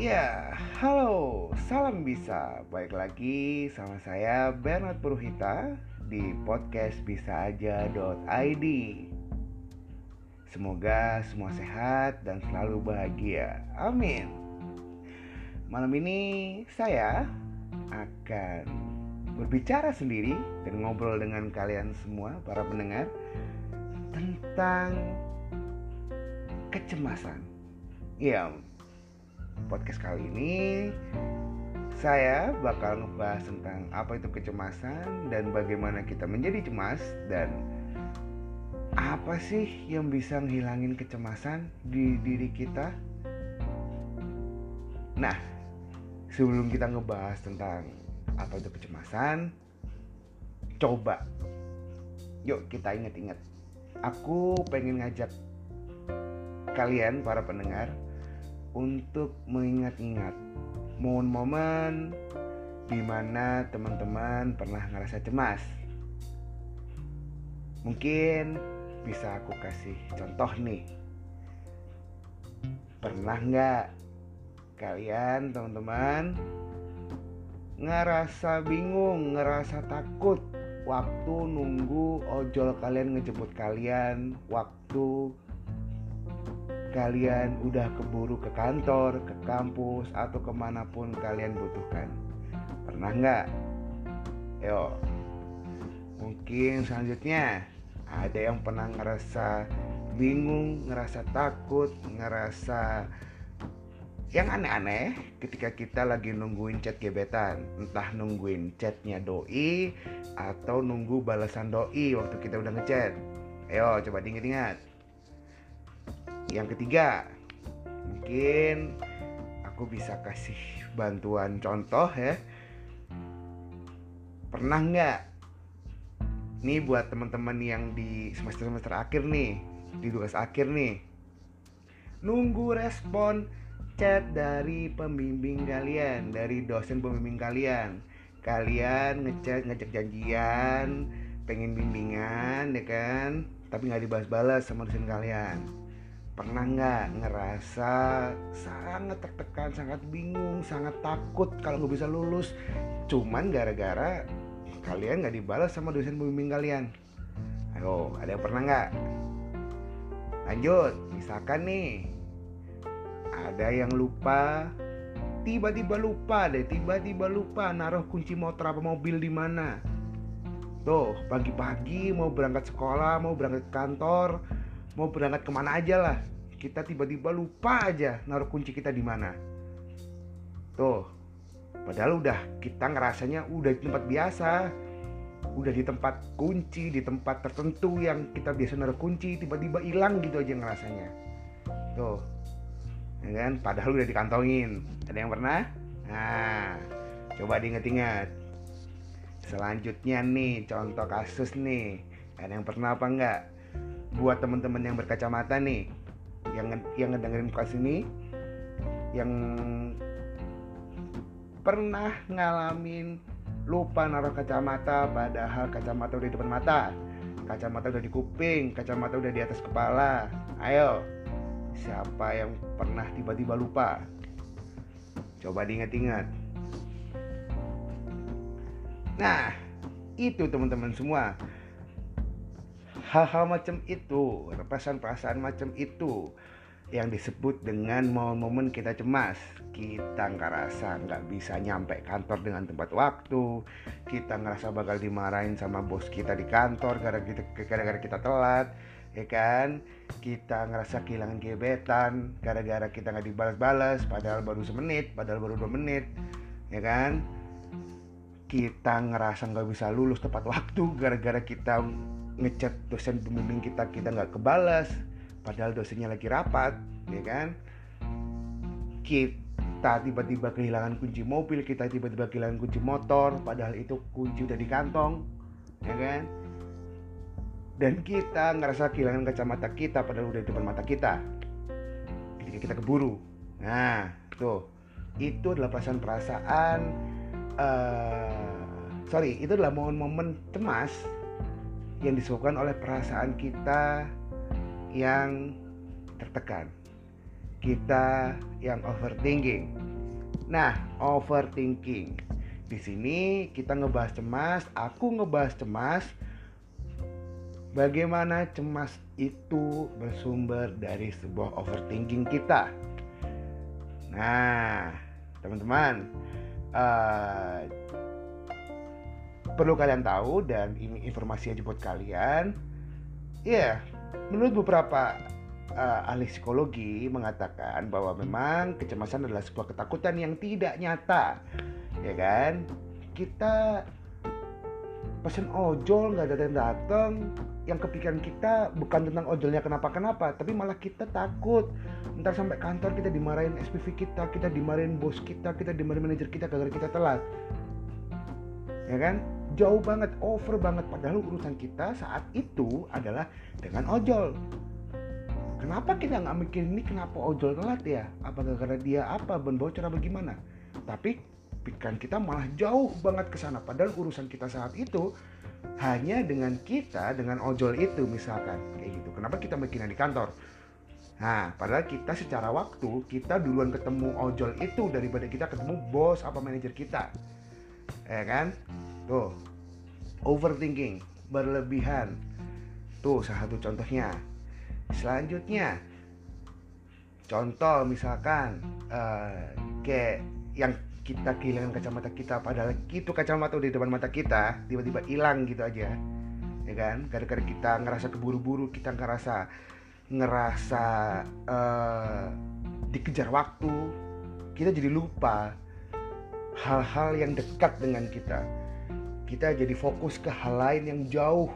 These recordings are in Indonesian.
Ya, halo, salam bisa. Baik lagi sama saya Bernard Purhita di podcast bisa aja.id. Semoga semua sehat dan selalu bahagia. Amin. Malam ini saya akan berbicara sendiri dan ngobrol dengan kalian semua para pendengar tentang kecemasan. Ya, podcast kali ini saya bakal ngebahas tentang apa itu kecemasan dan bagaimana kita menjadi cemas dan apa sih yang bisa menghilangin kecemasan di diri kita. Nah, sebelum kita ngebahas tentang apa itu kecemasan, coba yuk kita ingat-ingat. Aku pengen ngajak kalian para pendengar untuk mengingat-ingat momen-momen di mana teman-teman pernah ngerasa cemas. Mungkin bisa aku kasih contoh nih. Pernah nggak kalian teman-teman ngerasa bingung, ngerasa takut waktu nunggu ojol kalian ngejemput kalian, waktu kalian udah keburu ke kantor, ke kampus, atau ke mana pun kalian butuhkan. Pernah nggak? Yo, mungkin selanjutnya ada yang pernah ngerasa bingung, ngerasa takut, ngerasa yang aneh-aneh ketika kita lagi nungguin chat gebetan entah nungguin chatnya doi atau nunggu balasan doi waktu kita udah ngechat ayo coba diinget-ingat yang ketiga mungkin aku bisa kasih bantuan contoh ya. Pernah nggak nih buat teman-teman yang di semester semester akhir nih di tugas akhir nih nunggu respon chat dari pembimbing kalian dari dosen pembimbing kalian? Kalian ngechat ngajak janjian pengen bimbingan ya kan? Tapi nggak dibalas-balas sama dosen kalian Pernah nggak ngerasa sangat tertekan, sangat bingung, sangat takut kalau nggak bisa lulus Cuman gara-gara kalian nggak dibalas sama dosen pembimbing kalian Ayo, ada yang pernah nggak? Lanjut, misalkan nih Ada yang lupa Tiba-tiba lupa deh, tiba-tiba lupa naruh kunci motor apa mobil di mana. Tuh, pagi-pagi mau berangkat sekolah, mau berangkat kantor, mau berangkat ke mana aja lah. Kita tiba-tiba lupa aja naruh kunci kita di mana. Tuh padahal udah kita ngerasanya udah di tempat biasa. Udah di tempat kunci di tempat tertentu yang kita biasa naruh kunci tiba-tiba hilang gitu aja ngerasanya. Tuh ya kan? Padahal udah dikantongin. Ada yang pernah? Nah coba diinget-inget selanjutnya nih contoh kasus nih. Ada yang pernah apa enggak buat teman-teman yang berkacamata nih yang yang ngedengerin podcast ini yang pernah ngalamin lupa naruh kacamata padahal kacamata udah di depan mata. Kacamata udah di kuping kacamata udah di atas kepala. Ayo siapa yang pernah tiba-tiba lupa? Coba diingat-ingat. Nah itu teman-teman semua hal-hal macam itu perasaan-perasaan macam itu yang disebut dengan momen-momen kita cemas. Kita ngerasa nggak bisa nyampe kantor dengan tempat waktu. Kita ngerasa bakal dimarahin sama bos kita di kantor gara-gara kita telat ya kan? Kita ngerasa kehilangan gebetan gara-gara kita nggak dibalas-balas padahal baru semenit padahal baru dua menit ya kan? Kita ngerasa nggak bisa lulus tepat waktu gara-gara kita ngechat dosen pembimbing kita kita nggak kebalas padahal dosennya lagi rapat ya kan? Kita tiba-tiba kehilangan kunci mobil kita tiba-tiba kehilangan kunci motor padahal itu kunci udah di kantong ya kan? Dan kita ngerasa kehilangan kacamata kita padahal udah di depan mata kita. Ketika kita keburu. Nah tuh. Itu adalah perasaan-perasaan uh, sorry itu adalah momen-momen cemas yang disebabkan oleh perasaan kita yang tertekan. kita yang overthinking. Nah, overthinking. Di sini kita ngebahas cemas, aku ngebahas cemas. Bagaimana cemas itu bersumber dari sebuah overthinking kita. Nah, teman-teman, uh, perlu kalian tahu dan ini informasi aja buat kalian. Ya, yeah, menurut beberapa uh, ahli psikologi mengatakan bahwa memang kecemasan adalah sebuah ketakutan yang tidak nyata, ya kan? Kita pesen ojol nggak datang datang yang kepikiran kita bukan tentang ojolnya kenapa kenapa tapi malah kita takut ntar sampai kantor kita dimarahin SPV kita kita dimarahin bos kita kita dimarahin manajer kita gara kita telat ya kan jauh banget over banget. Padahal urusan kita saat itu adalah dengan ojol. Kenapa kita nggak mikir ini kenapa ojol telat ya? Apa gara-gara dia apa ban bocor apa gimana? Tapi pikiran kita malah jauh banget ke sana. Padahal urusan kita saat itu hanya dengan kita dengan ojol itu misalkan. Kayak gitu. Kenapa kita mikirnya di kantor? Nah, padahal kita secara waktu kita duluan ketemu ojol itu daripada kita ketemu bos apa manajer kita. Ya kan? Tuh. Overthinking, berlebihan. Tuh salah satu contohnya. Selanjutnya, contoh misalkan uh, kayak yang kita kehilangan kacamata kita padahal itu kacamata di depan mata kita tiba-tiba hilang gitu aja ya kan gara-gara kita ngerasa keburu-buru kita ngerasa ngerasa uh, dikejar waktu kita jadi lupa hal-hal yang dekat dengan kita kita jadi fokus ke hal lain yang jauh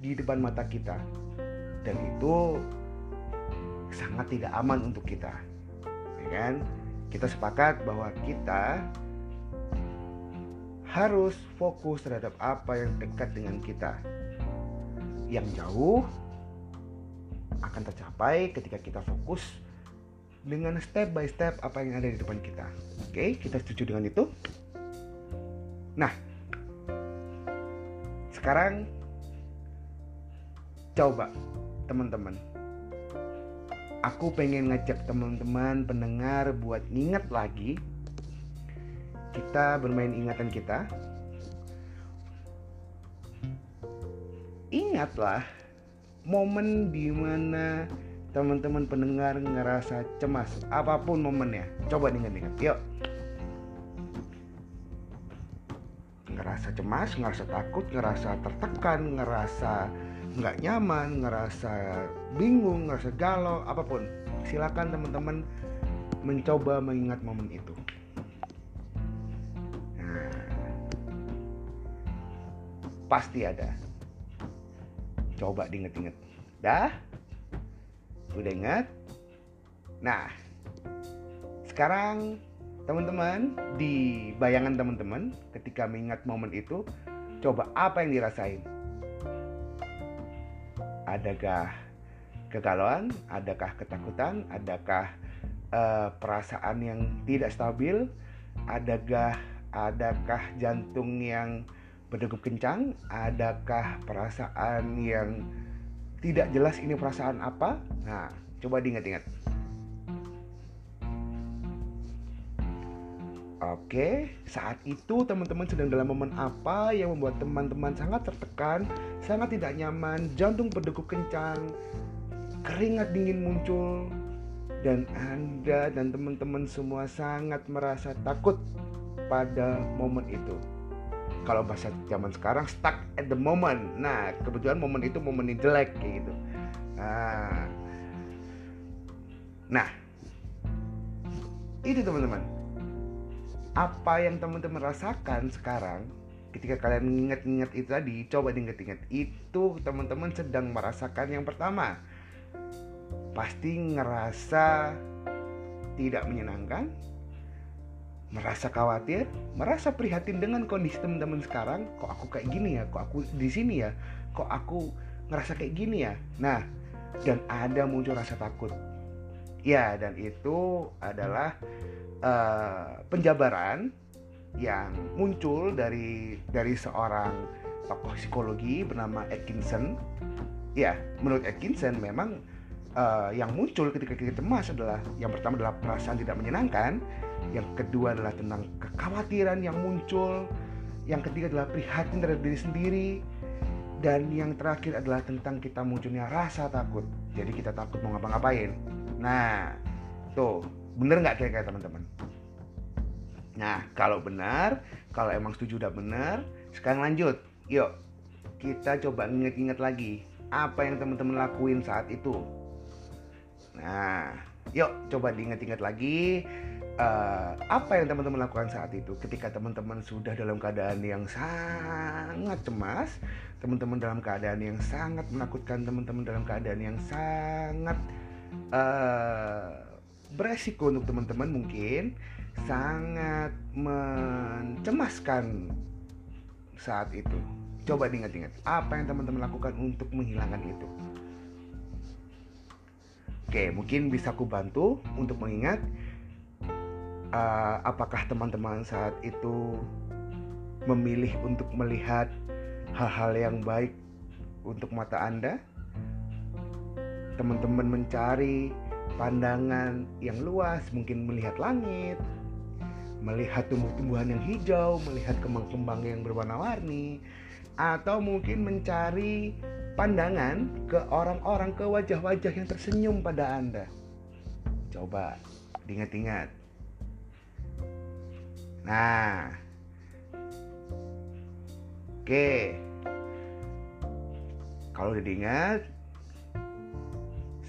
di depan mata kita. Dan itu sangat tidak aman untuk kita ya kan? Kita sepakat bahwa kita harus fokus terhadap apa yang dekat dengan kita. Yang jauh akan tercapai ketika kita fokus dengan step by step apa yang ada di depan kita. Oke kita setuju dengan itu? Nah sekarang coba teman-teman. Aku pengen ngajak teman-teman pendengar buat ingat lagi kita bermain ingatan kita. Ingatlah momen di mana teman-teman pendengar ngerasa cemas apa pun momennya. Coba ingat-ingat yuk ngerasa cemas ngerasa takut ngerasa tertekan ngerasa nggak nyaman, ngerasa bingung, ngerasa galau, apa pun. Silakan teman-teman mencoba mengingat momen itu. Nah, pasti ada. Coba diinget-inget. Dah? Udah ingat? Nah, sekarang teman-teman di bayangan teman-teman ketika mengingat momen itu, coba apa yang dirasain? adakah kegalauan, adakah ketakutan, adakah uh, perasaan yang tidak stabil, adakah adakah jantung yang berdegup kencang, adakah perasaan yang tidak jelas ini perasaan apa? Nah, coba diingat-ingat. Oke, saat itu teman-teman sedang dalam momen apa yang membuat teman-teman sangat tertekan, sangat tidak nyaman, jantung berdegup kencang, keringat dingin muncul, dan Anda dan teman-teman semua sangat merasa takut pada momen itu. Kalau bahasa zaman sekarang stuck at the moment. Nah, kebetulan momen itu momen yang jelek kayak gitu. Nah, nah itu teman-teman apa yang teman-teman rasakan sekarang ketika kalian mengingat-ingat itu tadi coba diingat-ingat itu teman-teman sedang merasakan yang pertama. Pasti ngerasa tidak menyenangkan merasa khawatir merasa prihatin dengan kondisi teman-teman sekarang. Kok aku kayak gini ya? Kok aku di sini ya? Kok aku ngerasa kayak gini ya? Nah dan ada muncul rasa takut. Ya dan itu adalah uh, penjabaran yang muncul dari dari seorang tokoh psikologi bernama Atkinson. Ya, menurut Atkinson memang uh, yang muncul ketika kita cemas adalah yang pertama adalah perasaan tidak menyenangkan, yang kedua adalah tentang kekhawatiran yang muncul, yang ketiga adalah prihatin terhadap diri sendiri, dan yang terakhir adalah tentang kita munculnya rasa takut. Jadi kita takut mau ngapa-ngapain. Nah, tuh bener nggak kira-kira teman-teman? Nah, kalau benar, kalau emang setuju udah benar, sekarang lanjut. Yuk, kita coba inget-inget lagi apa yang teman-teman lakuin saat itu. Nah, yuk coba diinget-inget lagi uh, apa yang teman-teman lakukan saat itu. Ketika teman-teman sudah dalam keadaan yang sangat cemas, teman-teman dalam keadaan yang sangat menakutkan, teman-teman dalam keadaan yang sangat uh, beresiko untuk teman-teman mungkin sangat mencemaskan saat itu. Coba diingat-ingat apa yang teman-teman lakukan untuk menghilangkan itu. Oke, mungkin bisa aku bantu untuk mengingat uh, apakah teman-teman saat itu memilih untuk melihat hal-hal yang baik untuk mata Anda. Teman-teman mencari pandangan yang luas, mungkin melihat langit, melihat tumbuh-tumbuhan yang hijau, melihat kembang-kembang yang berwarna-warni, atau mungkin mencari pandangan ke orang-orang, ke wajah-wajah yang tersenyum pada Anda. Coba diingat-ingat. Nah, oke. Kalau udah diingat,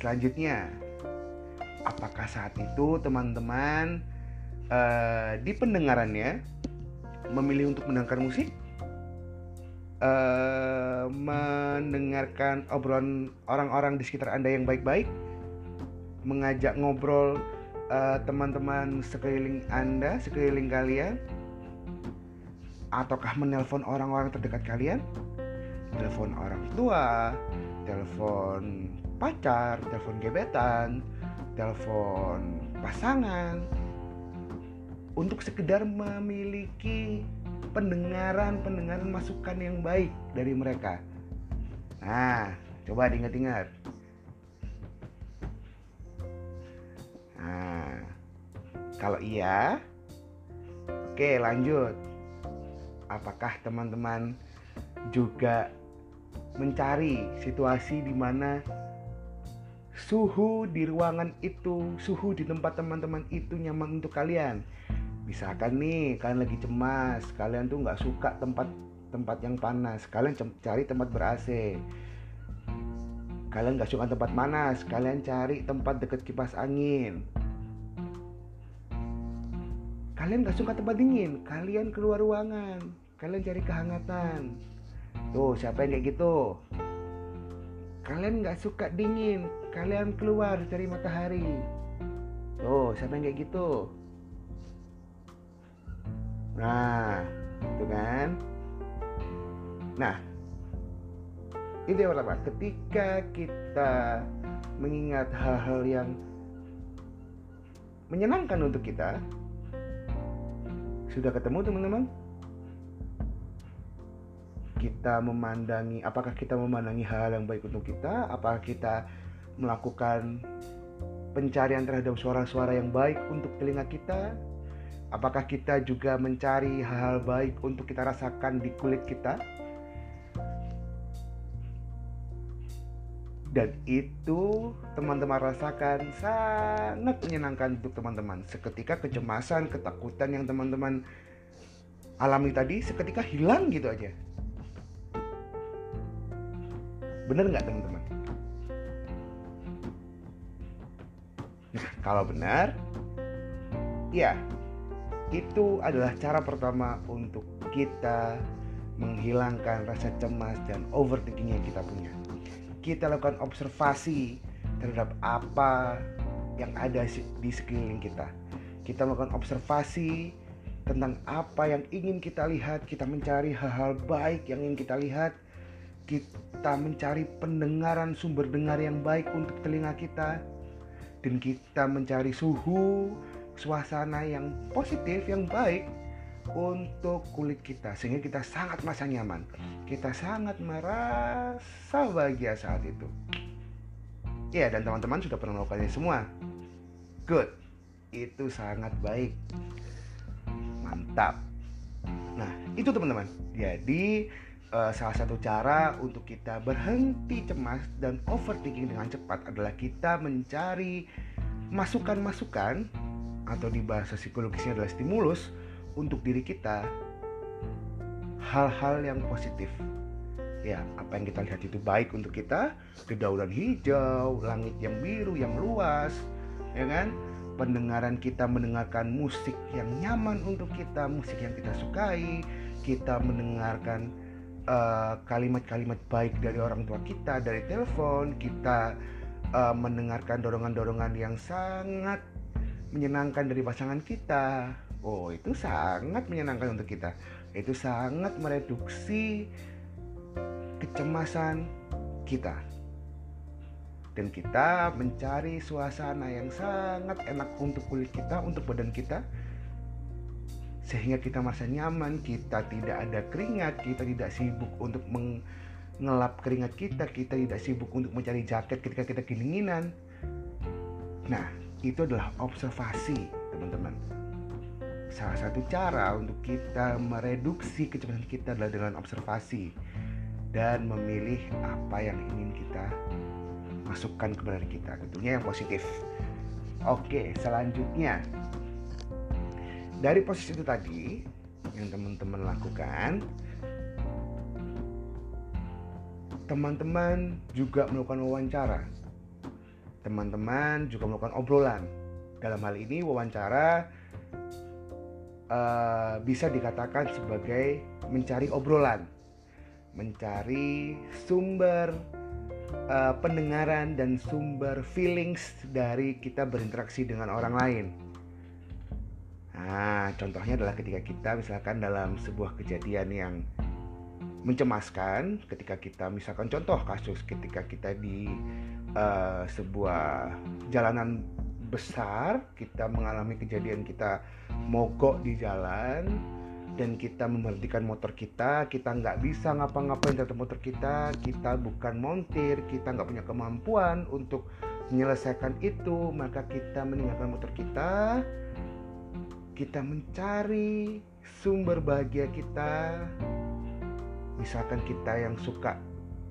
selanjutnya, apakah saat itu teman-teman uh, di pendengarannya memilih untuk mendengarkan musik, uh, mendengarkan obrolan orang-orang di sekitar anda yang baik-baik, mengajak ngobrol uh, teman-teman sekeliling anda, sekeliling kalian, ataukah menelpon orang-orang terdekat kalian, telepon orang tua, telepon pacar, telepon gebetan, telepon pasangan, untuk sekedar memiliki pendengaran-pendengaran masukan yang baik dari mereka. Nah, coba diingat-ingat. Nah, kalau iya, oke lanjut. Apakah teman-teman juga mencari situasi di mana suhu di ruangan itu, suhu di tempat teman-teman itu nyaman untuk kalian? Misalkan nih kalian lagi cemas kalian tuh nggak suka tempat tempat yang panas kalian cari tempat ber AC kalian nggak suka tempat panas kalian cari tempat deket kipas angin. Kalian nggak suka tempat dingin kalian keluar ruangan kalian cari kehangatan. Tuh siapa yang kayak gitu? Kalian nggak suka dingin kalian keluar cari matahari. Tuh siapa yang kayak gitu Nah, itu kan. Nah, itu yang pertama. Ketika kita mengingat hal-hal yang menyenangkan untuk kita, sudah ketemu teman-teman? Kita memandangi, apakah kita memandangi hal yang baik untuk kita? Apakah kita melakukan pencarian terhadap suara-suara yang baik untuk telinga kita? Apakah kita juga mencari hal-hal baik untuk kita rasakan di kulit kita? Dan itu teman-teman rasakan sangat menyenangkan untuk teman-teman. Seketika kecemasan, ketakutan yang teman-teman alami tadi seketika hilang gitu aja. Bener nggak teman-teman? Nah, kalau benar, ya itu adalah cara pertama untuk kita menghilangkan rasa cemas dan overthinking yang kita punya. Kita lakukan observasi terhadap apa yang ada di sekeliling kita. Kita melakukan observasi tentang apa yang ingin kita lihat, kita mencari hal-hal baik yang ingin kita lihat, kita mencari pendengaran sumber dengar yang baik untuk telinga kita, dan kita mencari suhu suasana yang positif, yang baik untuk kulit kita sehingga kita sangat merasa nyaman. Kita sangat merasa bahagia saat itu. Ya, dan teman-teman sudah pernah melakukannya semua. Good. Itu sangat baik. Mantap. Nah, itu teman-teman. Jadi, uh, salah satu cara untuk kita berhenti cemas dan overthinking dengan cepat adalah kita mencari masukan-masukan atau di bahasa psikologisnya adalah stimulus untuk diri kita hal-hal yang positif. Ya apa yang kita lihat itu baik untuk kita dedaunan hijau langit yang biru yang luas ya kan? Pendengaran kita mendengarkan musik yang nyaman untuk kita musik yang kita sukai kita mendengarkan eh, kalimat-kalimat uh, baik dari orang tua kita dari telepon kita uh, mendengarkan dorongan-dorongan yang sangat menyenangkan dari pasangan kita. Oh itu sangat menyenangkan untuk kita. Itu sangat mereduksi kecemasan kita. Dan kita mencari suasana yang sangat enak untuk kulit kita, untuk badan kita sehingga kita merasa nyaman, kita tidak ada keringat, kita tidak sibuk untuk mengelap keringat kita, kita tidak sibuk untuk mencari jaket ketika kita kedinginan. Nah, itu adalah observasi, teman-teman. Salah satu cara untuk kita mereduksi kecemasan kita adalah dengan observasi dan memilih apa yang ingin kita masukkan kepada kita tentunya yang positif. Oke selanjutnya. Dari posisi itu tadi yang teman-teman lakukan teman-teman juga melakukan wawancara teman-teman juga melakukan obrolan dalam hal ini wawancara uh, bisa dikatakan sebagai mencari obrolan mencari sumber uh, pendengaran dan sumber feelings dari kita berinteraksi dengan orang lain. Nah, contohnya adalah ketika kita misalkan dalam sebuah kejadian yang mencemaskan, ketika kita misalkan contoh kasus ketika kita di uh, sebuah jalanan besar, kita mengalami kejadian kita mogok di jalan, dan kita memberhentikan motor kita kita nggak bisa ngapa-ngapain terhadap motor kita kita bukan montir kita nggak punya kemampuan untuk menyelesaikan itu maka kita meninggalkan motor kita kita mencari sumber bahagia kita. Misalkan kita yang suka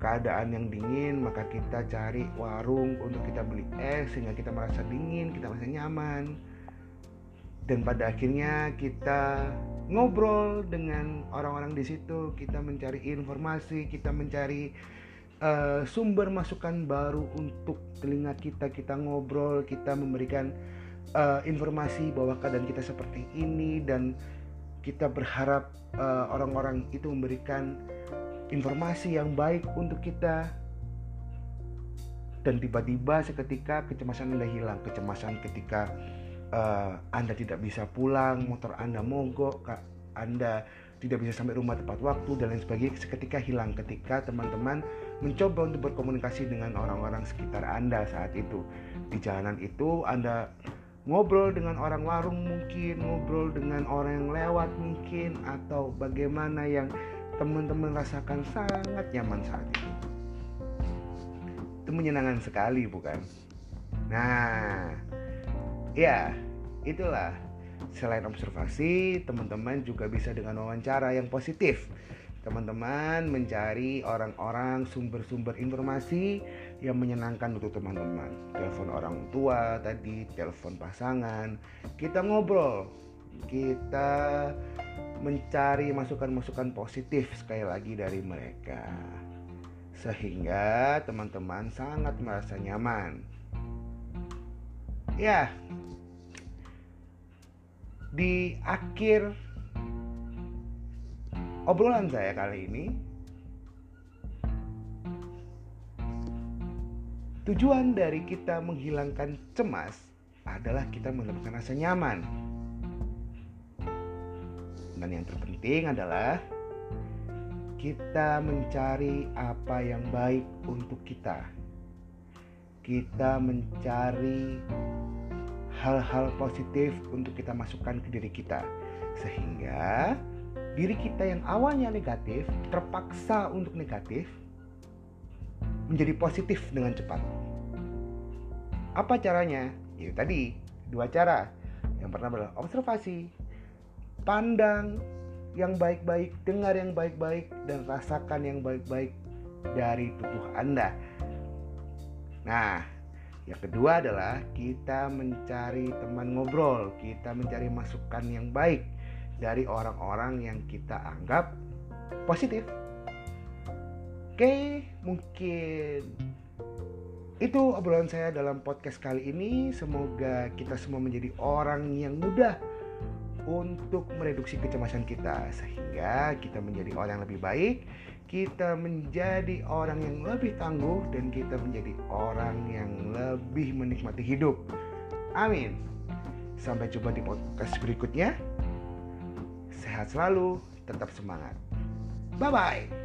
keadaan yang dingin maka kita cari warung untuk kita beli es sehingga kita merasa dingin kita merasa nyaman. Dan pada akhirnya kita ngobrol dengan orang-orang di situ, kita mencari informasi, kita mencari uh, sumber masukan baru untuk telinga kita, kita ngobrol, kita memberikan uh, informasi bahwa keadaan kita seperti ini dan kita berharap uh, orang-orang itu memberikan informasi yang baik untuk kita. Dan tiba-tiba seketika kecemasan Anda hilang, kecemasan ketika uh, Anda tidak bisa pulang, motor Anda mogok, Anda tidak bisa sampai rumah tepat waktu dan lain sebagainya. Seketika hilang ketika teman-teman mencoba untuk berkomunikasi dengan orang-orang sekitar Anda saat itu. Di jalanan itu Anda ngobrol dengan orang warung mungkin, ngobrol dengan orang yang lewat mungkin atau bagaimana yang teman-teman rasakan sangat nyaman saat itu. Itu menyenangkan sekali bukan? Nah, ya itulah selain observasi teman-teman juga bisa dengan wawancara yang positif teman-teman mencari orang-orang sumber-sumber informasi yang menyenangkan untuk teman-teman telepon orang tua tadi telepon pasangan kita ngobrol kita mencari masukan-masukan positif sekali lagi dari mereka. Sehingga teman-teman sangat merasa nyaman. Ya di akhir obrolan saya kali ini tujuan dari kita menghilangkan cemas adalah kita mendapatkan rasa nyaman dan yang terpenting adalah kita mencari apa yang baik untuk kita kita mencari hal-hal positif untuk kita masukkan ke diri kita sehingga diri kita yang awalnya negatif terpaksa untuk negatif menjadi positif dengan cepat. Apa caranya? Ya tadi, dua cara. Yang pertama adalah observasi, pandang yang baik-baik, dengar yang baik-baik, dan rasakan yang baik-baik dari tubuh Anda. Nah, yang kedua adalah kita mencari teman ngobrol, kita mencari masukan yang baik dari orang-orang yang kita anggap positif. Oke, mungkin itu obrolan saya dalam podcast kali ini. Semoga kita semua menjadi orang yang mudah untuk mereduksi kecemasan kita sehingga kita menjadi orang yang lebih baik, kita menjadi orang yang lebih tangguh dan kita menjadi orang yang lebih menikmati hidup. Amin. Sampai jumpa di podcast berikutnya. Sehat selalu, tetap semangat. Bye bye.